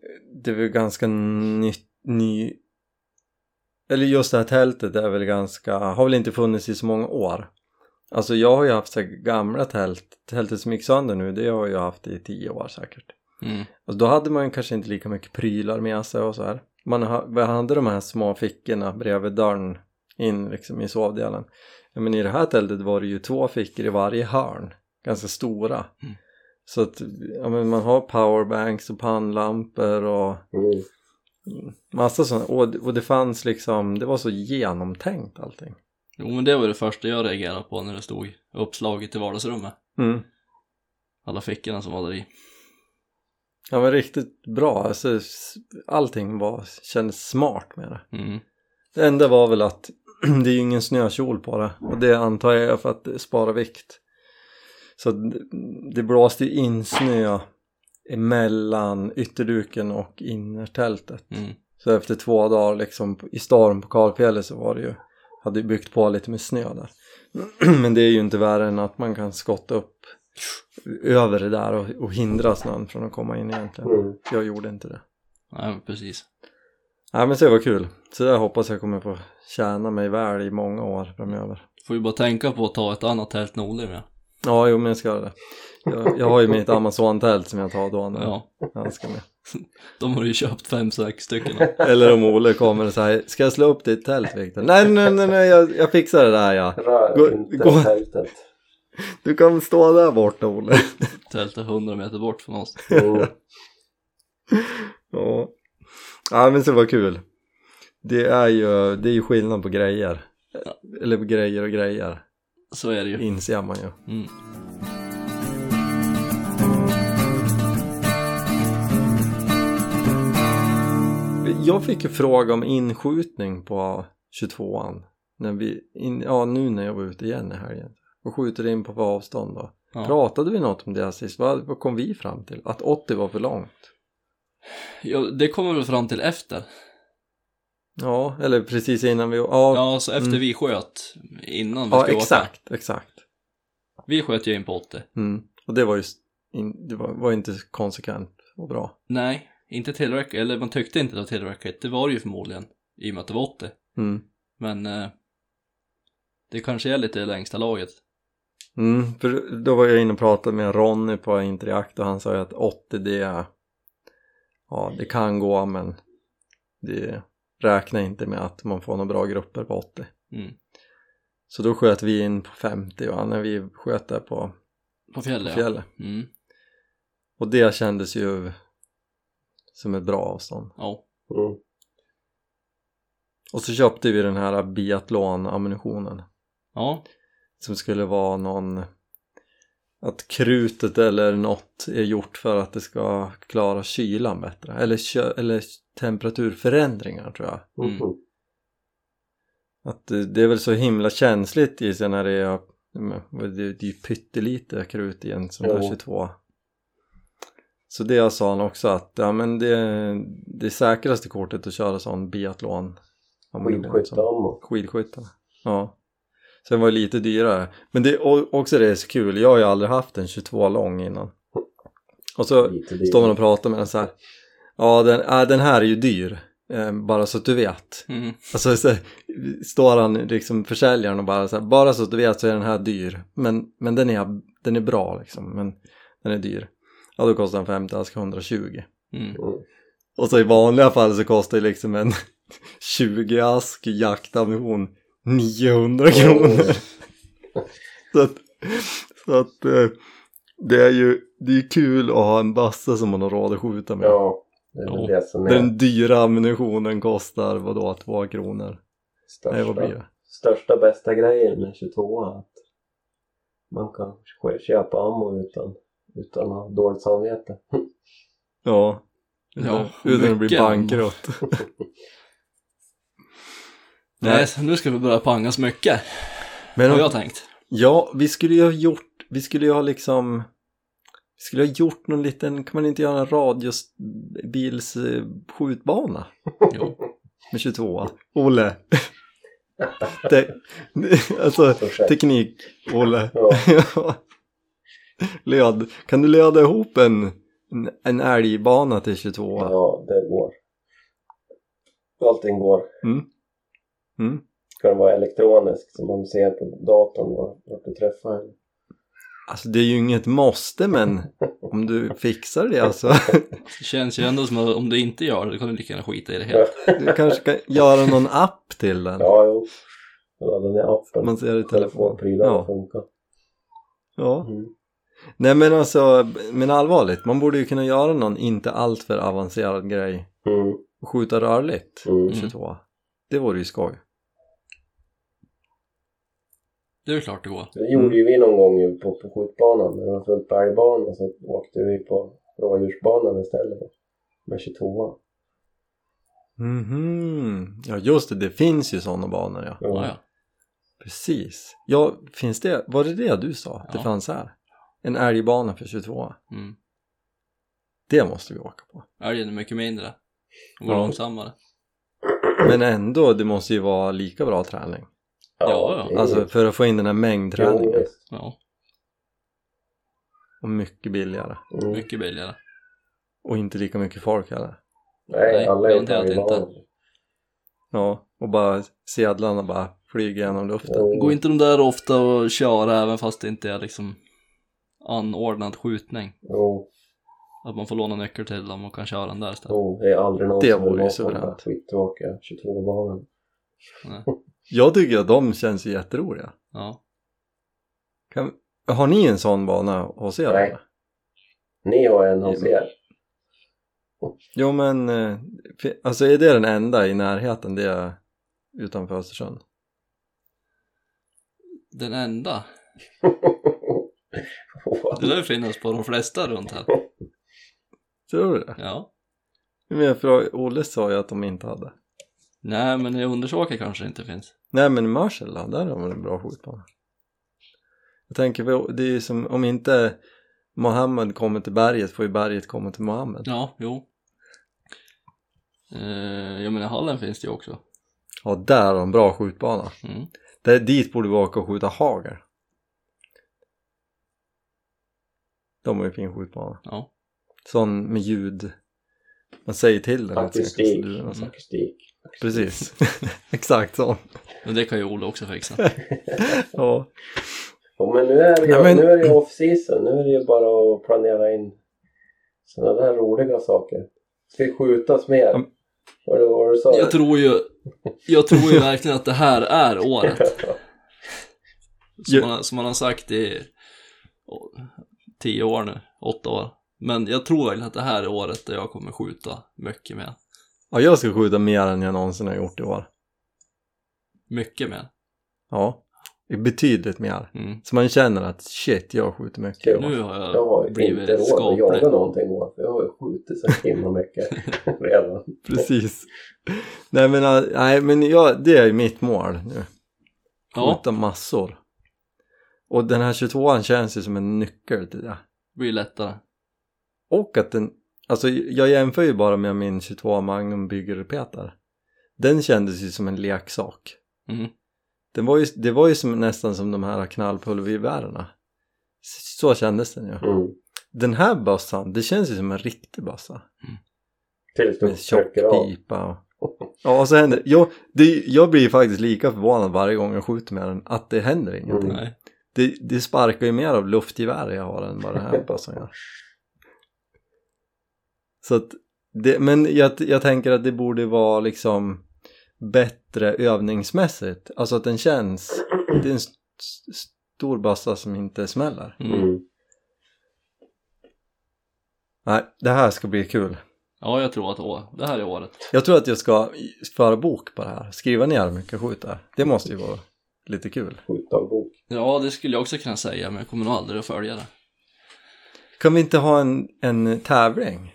det är väl ganska nytt, ny Eller just det här tältet är väl ganska, har väl inte funnits i så många år Alltså jag har ju haft så här gamla tält, tältet som gick sönder nu, det har jag haft i tio år säkert Mm. och då hade man kanske inte lika mycket prylar med sig och så här. Man ha- man hade de här små fickorna bredvid dörren in liksom i sovdelen. Men i det här tältet var det ju två fickor i varje hörn, ganska stora. Mm. Så att ja, men man har powerbanks och pannlampor och Mm. massa sånt. Och, och det fanns liksom, det var så genomtänkt allting. Jo men det var det första jag reagerade på när det stod uppslaget i vardagsrummet. Mm. Alla fickorna som var där i. Ja men riktigt bra, alltså allting var, kändes smart med det. Mm. Det enda var väl att [CLEARS THROAT] det är ju ingen snökjol på det och det antar jag är för att spara vikt. Så det- blåste ju in snö emellan ytterduken och innertältet. Mm. Så efter två dagar liksom i storm på Kalfjället så var det ju, hade byggt på lite med snö där. [CLEARS THROAT] Men det är ju inte värre än att man kan skotta upp över det där och, och hindra snön från att komma in egentligen. Mm. Jag gjorde inte det. Nej, precis. Nej men så det var kul. Så det hoppas jag kommer få tjäna mig väl i många år framöver. Får ju bara tänka på att ta ett annat tält än Olle med. Ja, jo men jag ska göra det. Jag, jag har ju mitt Amazon-tält som jag tar då när Ja, han ska med. de har du ju köpt fem, sex stycken. Eller om Olle kommer och säger Ska jag slå upp ditt tält Viktor? Nej nej nej, nej jag, jag fixar det där ja. Rör Gå- inte gå- tältet. Du kan stå där borta Olle. Tältet är 100 meter bort från oss. Mm. Ja. ja men så var kul. Det är ju, det är ju skillnad på grejer. Eller på grejer och grejer. Så är det ju. Inser man ju. Mm. Jag fick ju fråga om inskjutning på 22an. När vi, in, ja nu när jag var ute igen i helgen. Och skjuter in på vad avstånd då. Ja. Pratade vi något om det sist? Vad, vad kom vi fram till? Att 80 var för långt? ja, det kommer väl fram till efter. Ja, eller precis innan vi... Ja, Ja, så efter Mm. vi sköt innan vi ja skulle åka. exakt, exakt. Vi sköt ju in på 80. Mm. Och det var ju in, det var, var inte konsekvent och bra. Nej, inte tillräckligt. Eller man tyckte inte det var tillräckligt. Det var det ju förmodligen. I och med att det var 80. Mm. Men eh, det kanske är lite i längsta laget. Mm, för då var jag inne och pratade med Ronny på Interjakt och han sa ju att 80 det är ja det kan gå men det räknar inte med att man får några bra grupper på 80 Mm. så då sköt vi in på 50 och när vi sköt där på På fjället, fjället ja. Mm. och det kändes ju som ett bra avstånd Ja. Mm. och så köpte vi den här biathlon-ammunitionen Ja. som skulle vara någon att krutet eller något är gjort för att det ska klara kylan bättre eller, kö- eller temperaturförändringar tror jag Mm. Mm. att det, är väl så himla känsligt i sig när det är det, är ju pyttelite krut i en sån där Jo. 22 så det sa han också att ja men det, det säkraste kortet att köra sån biathlon Skidskytteammo. skidskyttarna ja sen var det lite dyrare. Men det också det är så kul. Jag har ju aldrig haft en 22 lång innan. Och så står man och pratar med den så här. Ja den, äh, den här är ju dyr. Eh, bara så att du vet. Mm. alltså så står han liksom försäljaren och bara så här, bara så att du vet så är den här dyr. Men, men den, är, den är bra liksom men den är dyr. Ja då kostar den 50 ask 120 Mm. Mm. och så i vanliga fall så kostar det liksom en [LAUGHS] 20 ask jaktammunition 900 kronor. [LAUGHS] så att, så att eh, det är ju det är ju kul att ha en bassa som man har råd att skjuta med. Ja, det är Ja. det som är Den dyra ammunitionen kostar vadå, två kronor? största, Nej vad blir det? största bästa grejen med 22 att man kan köpa ammo utan, utan att ha dåligt samvete. [LAUGHS] Ja. Ja, utan att bli bankrutt. [LAUGHS] Nej, så nu ska vi börja pangas mycket. Men Har jag tänkt. ja, vi skulle ju ha gjort, vi skulle ju ha liksom vi skulle ha gjort någon liten, kan man inte göra en radiobils eh, skjutbana Jo. med 22 Olle [LAUGHS] Te, alltså teknik Olle Ja. [LAUGHS] Led, kan du leda ihop en, en, en älgbana till 22 ja, det går. Allting går. Mm. Mm. Ska den vara elektronisk så man ser på datorn var- vart du träffar henne. Alltså det är ju inget måste men [LAUGHS] om du fixar det alltså [LAUGHS] Det känns ju ändå som att om du inte gör det, kan du lika gärna skita i det helt. [LAUGHS] Du kanske kan göra någon app till den Ja, jo. Ja, den är appen. Man ser det i telefon ja. funkar. ja. Mm. Nej men alltså, men allvarligt, man borde ju kunna göra någon inte alltför avancerad grej Mm. och skjuta rörligt Mm. 22 Det vore ju skoj Det är klart det går. Det gjorde ju vi någon gång på, på skjutbanan när det var fullt på älgbana så åkte vi på rådjursbanan istället med 22 Mhm, ja just det, det finns ju sådana banor ja Ja, ja. Precis, ja finns det, var det det du sa? Det Ja. fanns här? En älgbana för 22 Mm. Det måste vi åka på Älgen är mycket mindre. Och Ja. långsammare. Men ändå, det måste ju vara lika bra träning Ja, ja. Alltså för att få in den här jo, mängdträningen visst. Ja. och mycket billigare. Mm. Mycket billigare. Och inte lika mycket folk heller. Nej, Nej, alla är inte. Ja, och bara sedlarna bara flyger genom luften. Mm. Går inte de där ofta att köra även fast det inte är liksom anordnad skjutning? Jo, Att man får låna nyckel till dem och kan köra den där istället. jo, det är aldrig någon Det som vill ju vara på den där skittråkiga 22-banan. [LAUGHS] Jag tycker att de känns jätteroliga. Ja. Kan, har ni en sån bana hos er? Nej. Ni har en hos er. Jo men, eh, alltså är det den enda i närheten det är utanför Östersund? Den enda. [LAUGHS] Det lär finnas på de flesta runt här. Tror du det? Ja. Men jag frågade, Olle sa ju att de inte hade. Nej, men i Undersåker kanske det inte finns. Nej men i Marshall då, där har man en bra skjutbana. Jag tänker, det är ju som om inte Mohammed kommer till berget får ju berget komma till Mohammed. Ja, jo. Eh, ja men i hallen finns det ju också. Ja, där har de bra skjutbana. Mm. Där, dit borde vi åka och skjuta hagel. De har ju fin skjutbana. Ja. Sån med ljud. Man säger till den. Akustik. så. Akustik. Precis. [LAUGHS] Exakt så. Men det kan ju Olle också fixa. [LAUGHS] Ja. Ja, men nu är det ju, Ja, men- nu är det ju off-season. Nu är det ju bara att planera in sådana där roliga saker. Ska det skjutas mer? Ja. Vad det vad du sa? Jag tror ju, jag tror ju verkligen att det här är året. [LAUGHS] Som, man, som man har sagt i tio år nu, åtta år. Men jag tror verkligen att det här är året där jag kommer skjuta mycket mer. Ja, jag ska skjuta mer än jag någonsin har gjort i år. Mycket mer. Ja. Betydligt mer. Mm. Så man känner att shit, jag skjuter mycket i år. Nu har jag, Jag har ju blivit inte råd att jaga skaplig. någonting år, för jag har ju skjutit så himla mycket [LAUGHS] redan. Precis. Nej men, äh, nej, men jag, det är ju mitt mål nu. Ja, Skjuta massor. Och den här 22an känns ju som en nyckel till det. det blir lättare. Och att den, alltså jag jämför ju bara med min 22 Magnum byggerpetar. Den kändes ju som en leksak. Mm. Den var ju, det var ju som, nästan som de här knallpulvergevärerna. Så kändes den ju. Mm. Den här bössan, det känns ju som en riktig bössa. Tills du Med tjock pipa och... Ja, och så händer jag, det, jag blir faktiskt lika förvånad varje gång jag skjuter med den att det händer ingenting. Mm. Nej. Det, det sparkar ju mer av luftgevär jag har än vad den här [LAUGHS] bössan gör. Så att det, men jag, jag tänker att det borde vara liksom bättre övningsmässigt. Alltså att den känns, det är en st- st- stor bössa som inte smäller. Mm. Mm. Nej, det här ska bli kul. Ja, jag tror att å, det här är året. Jag tror att jag ska föra bok på det här. Skriva ner hur mycket jag skjuter. Det måste ju vara lite kul. Skjutdagbok. Ja, det skulle jag också kunna säga, men jag kommer nog aldrig att följa det. Kan vi inte ha en, en tävling?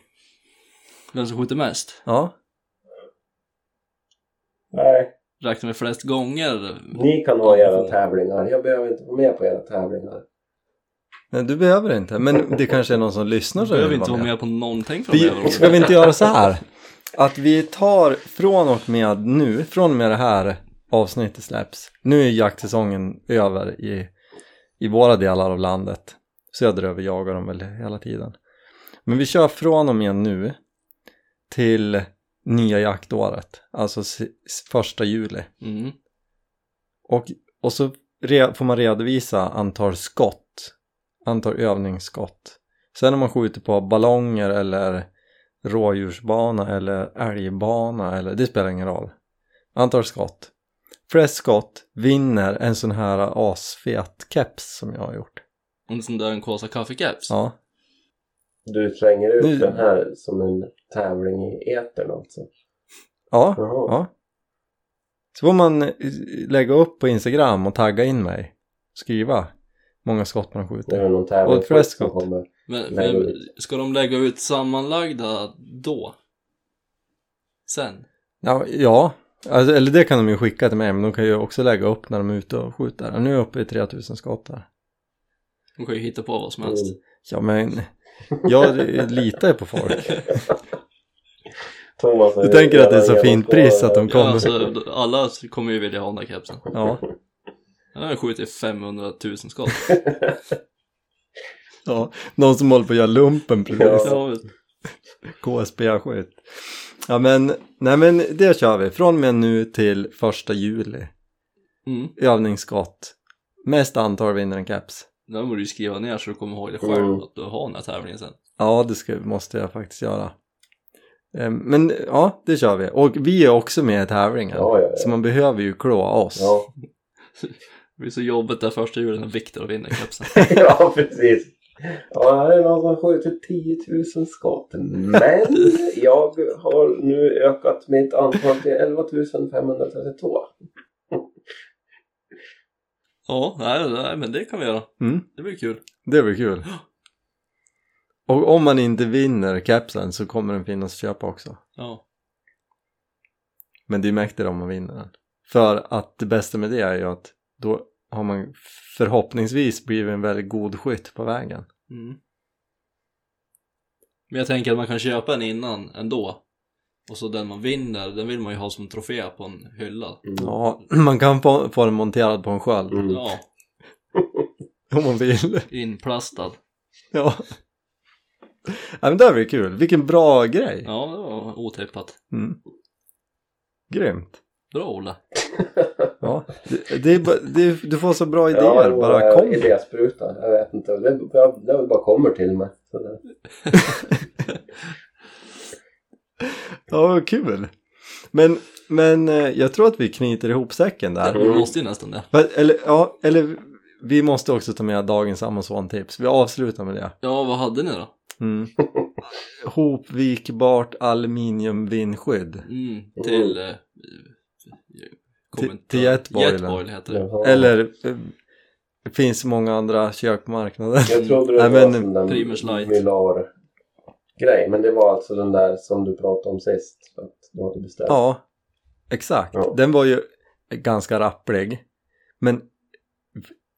Vem som skjuter mest? Ja. Nej, Räknar vi flest gånger? ni kan ha era tävlingar. Jag behöver inte vara med på era tävlingar. Nej, du behöver inte. Men det kanske är någon som lyssnar Du som behöver inte vara med på någonting Vi, framöver. ska vi inte göra så här? Att vi tar från och med nu, från och med det här avsnittet släpps. Nu är jaktsäsongen över i, i våra delar av landet. Söderöver jagar de väl hela tiden. Men vi kör från och med nu till nya jaktåret. Alltså första juli. Mm. Och, och så får man redovisa antal skott, antal övningsskott. Sen om man skjuter på ballonger eller rådjursbana eller älgbana eller det spelar ingen roll. Antal skott. Flest skott vinner en sån här asfet keps som jag har gjort. En sån där en Kåsa kaffekeps. Ja, Du slänger ut Nu- den här som en tävling i etern alltså. ja, Jaha. ja. Så får man eh, lägga upp på Instagram och tagga in mig. Skriva många skott man Det skjuter. är någon tävling Och som skott. Men, men ska de lägga ut sammanlagda då? Sen? Ja, ja. Alltså, eller det kan de ju skicka till mig men de kan ju också lägga upp när de är ute och skjuter. Nu är jag uppe i 3000 skott där. De kan ju hitta på vad som helst. Mm. Ja men jag litar ju på folk. [LAUGHS] Thomas Du tänker att det är så fint pris att de kommer. Ja, alltså, alla kommer ju vilja ha den där kepsen. Ja, Den har skjutit 500 000 skott. [LAUGHS] Ja, någon som håller på att göra lumpen precis. Ja. KSB-skytt. Ja men, nej men det kör vi. Från och med nu till första juli. mm. Övningsskott. Mest antal vinner en caps. Det borde du skriva ner så du kommer ihåg det själv Mm. att du har den här tävlingen sen. Ja, det ska, måste jag faktiskt göra. Ehm, Men ja, det kör vi. Och vi är också med i tävlingen. Ja, ja, ja. Så man behöver ju klåa oss. Ja, [LAUGHS] Det blir så jobbigt där första julen när Viktor vinner kepsen. [LAUGHS] ja precis. Ja, det är någon som skjutit 10 000 skott. Men [LAUGHS] jag har nu ökat mitt antal till 11 532. Ja, nej, nej, men det kan vi göra. Mm, Det blir kul. det blir kul. Och om man inte vinner capsen så kommer den finnas att köpa också. Ja. Men det är mäktigare om man vinner den. För att det bästa med det är ju att då har man förhoppningsvis blivit en väldigt god skytt på vägen. Mm. Men jag tänker att man kan köpa en innan ändå. Och så den man vinner, den vill man ju ha som trofé på en hylla. Mm. Ja, [CLEARS THROAT] man kan få, få den monterad på en sköld Mm. Ja, [LAUGHS] om man vill. inplastad. Ja. ja men det här blir kul. Vilken bra grej. Ja, det var otippat. Mm. Grymt. Bra Olle. [LAUGHS] Ja, det, det är, det du får så bra idéer. Ja, jo, bara kom. idéspruta. Jag vet inte. Det, det, det bara kommer till mig. [LAUGHS] Ja, vad kul. Men, men eh, jag tror att vi knyter ihop säcken där. Vi måste ju nästan det. Eller, ja, eller vi måste också ta med dagens Amazon-tips. Vi avslutar med det. Ja, vad hade ni då? Mm. Hopvikbart aluminiumvindskydd. Mm, till... Eh, Till- till jetboilen. Jetboil heter det. Jaha. Eller eh, det finns många andra kök på marknaden. Jag trodde det Nej, var men- där Primus Light. Mylar grej. Men det var alltså den där som du pratade om sist. Att du hade beställt. Ja, exakt. Ja. Den var ju ganska rapplig. Men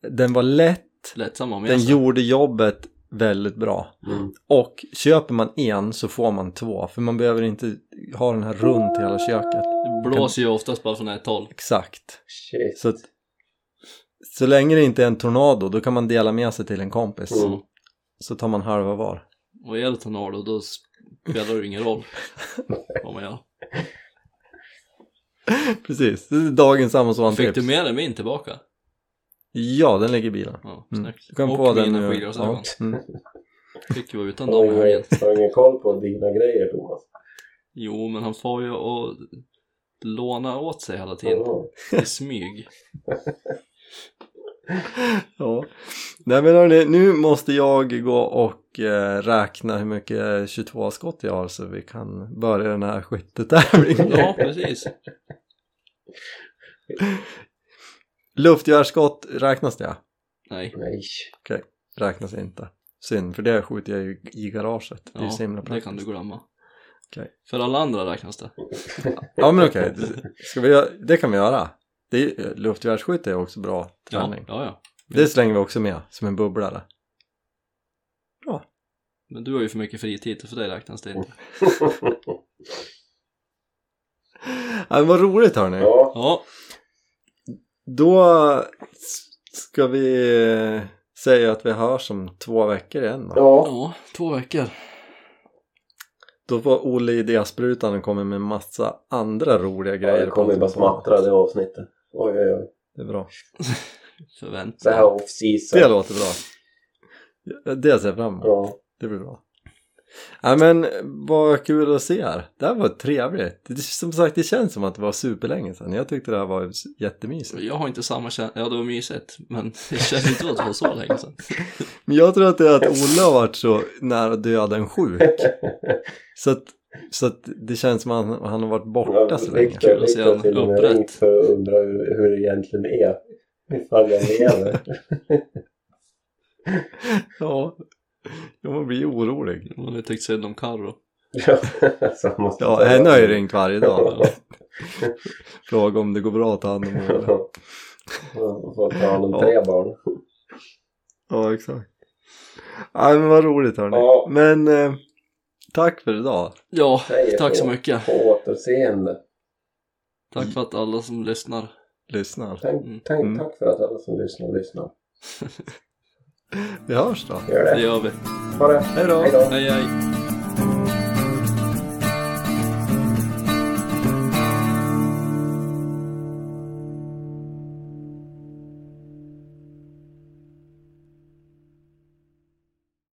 den var lätt. Lättsam ha Den sig. gjorde jobbet väldigt bra. Mm. Och köper man en så får man två. För man behöver inte ha den här runt hela köket. Det blåser ju oftast bara från ett håll. Exakt. Shit. Så att, så länge det inte är en tornado då kan man dela med sig till en kompis. Mm. Så tar man halva var. Och är det tornado då spelar det ingen roll vad man gör. Precis, det är dagens Fick Amazon-tips. du med dig min tillbaka? Ja, den ligger i bilen. Ja, Mm. snyggt. Du kan och få den mina nu. skidglasögon. Ja. Mm. [LAUGHS] Fick ju vara utan Har dem i helgen. ingen, har du ingen koll på dina grejer Thomas? Jo, men han får ju att låna åt sig hela tiden. I smyg. [LAUGHS] Ja. Nej men hörni, nu måste jag gå och eh, räkna hur mycket 22 skott jag har så vi kan börja den här skyttetävlingen. Ja, precis. Luftgevärsskott, räknas det? Nej. Nej. Räknas inte. Synd, för det skjuter jag ju i garaget. Det är Ja, så himla det praktiskt. kan du glömma. Okej. För alla andra räknas det. Ja men okej, vi göra, det kan vi göra. Det är, luftgevärsskytte är också bra Ja, träning. ja, ja. Det slänger vi också med som en bubblare. Men du har ju för mycket fritid, så för dig räknas [LAUGHS] det inte. Ja, men vad roligt hörni. Ja. Ja, Då ska vi eh, säga att vi hörs om två veckor igen då. Ja. ja, två veckor. Då får Olle Idésprutan komma med massa andra roliga ja grejer. det kommer bara smattra det avsnittet. Oj oj oj. Det är bra. [LAUGHS] Förväntan. Så här off season. Det låter bra. Det ser jag fram emot. Ja. Det blir bra. Ja men vad kul att se er. Det här var trevligt. Det, som sagt det känns som att det var superlänge sedan. Jag tyckte det här var jättemysigt. Jag har inte samma känsla, ja det var mysigt, men det känns inte att det var så länge sedan. [LAUGHS] Men jag tror att det är att Olle har varit så nära döden sjuk. [LAUGHS] Så att, så att det känns som att han, han har varit borta så länge. Victor, att se Victor han till och med upprätt. ringt för att undra hur, hur det egentligen är. Ifall jag lever. [LAUGHS] Ja, ja man blir orolig. Man har ju tyckt synd om Carro. Ja, [LAUGHS] så Ja, henne har ju ringt varje dag. Fråga om det går bra att ta hand om Olle. Ja, Får ta hand om Ja. tre barn. Ja, exakt. Ja, men vad roligt hörni. Ja. Men eh, tack för idag. Ja, Säger tack så så. mycket. På återseende. Tack för att alla som lyssnar. Lyssnar. Tänk, Mm. tänk, Mm. Tack för att alla som lyssnar lyssnar. [LAUGHS] Vi hörs då. Gör Det det. gör vi. Ha det. Hej då. Hej då. Hej hej.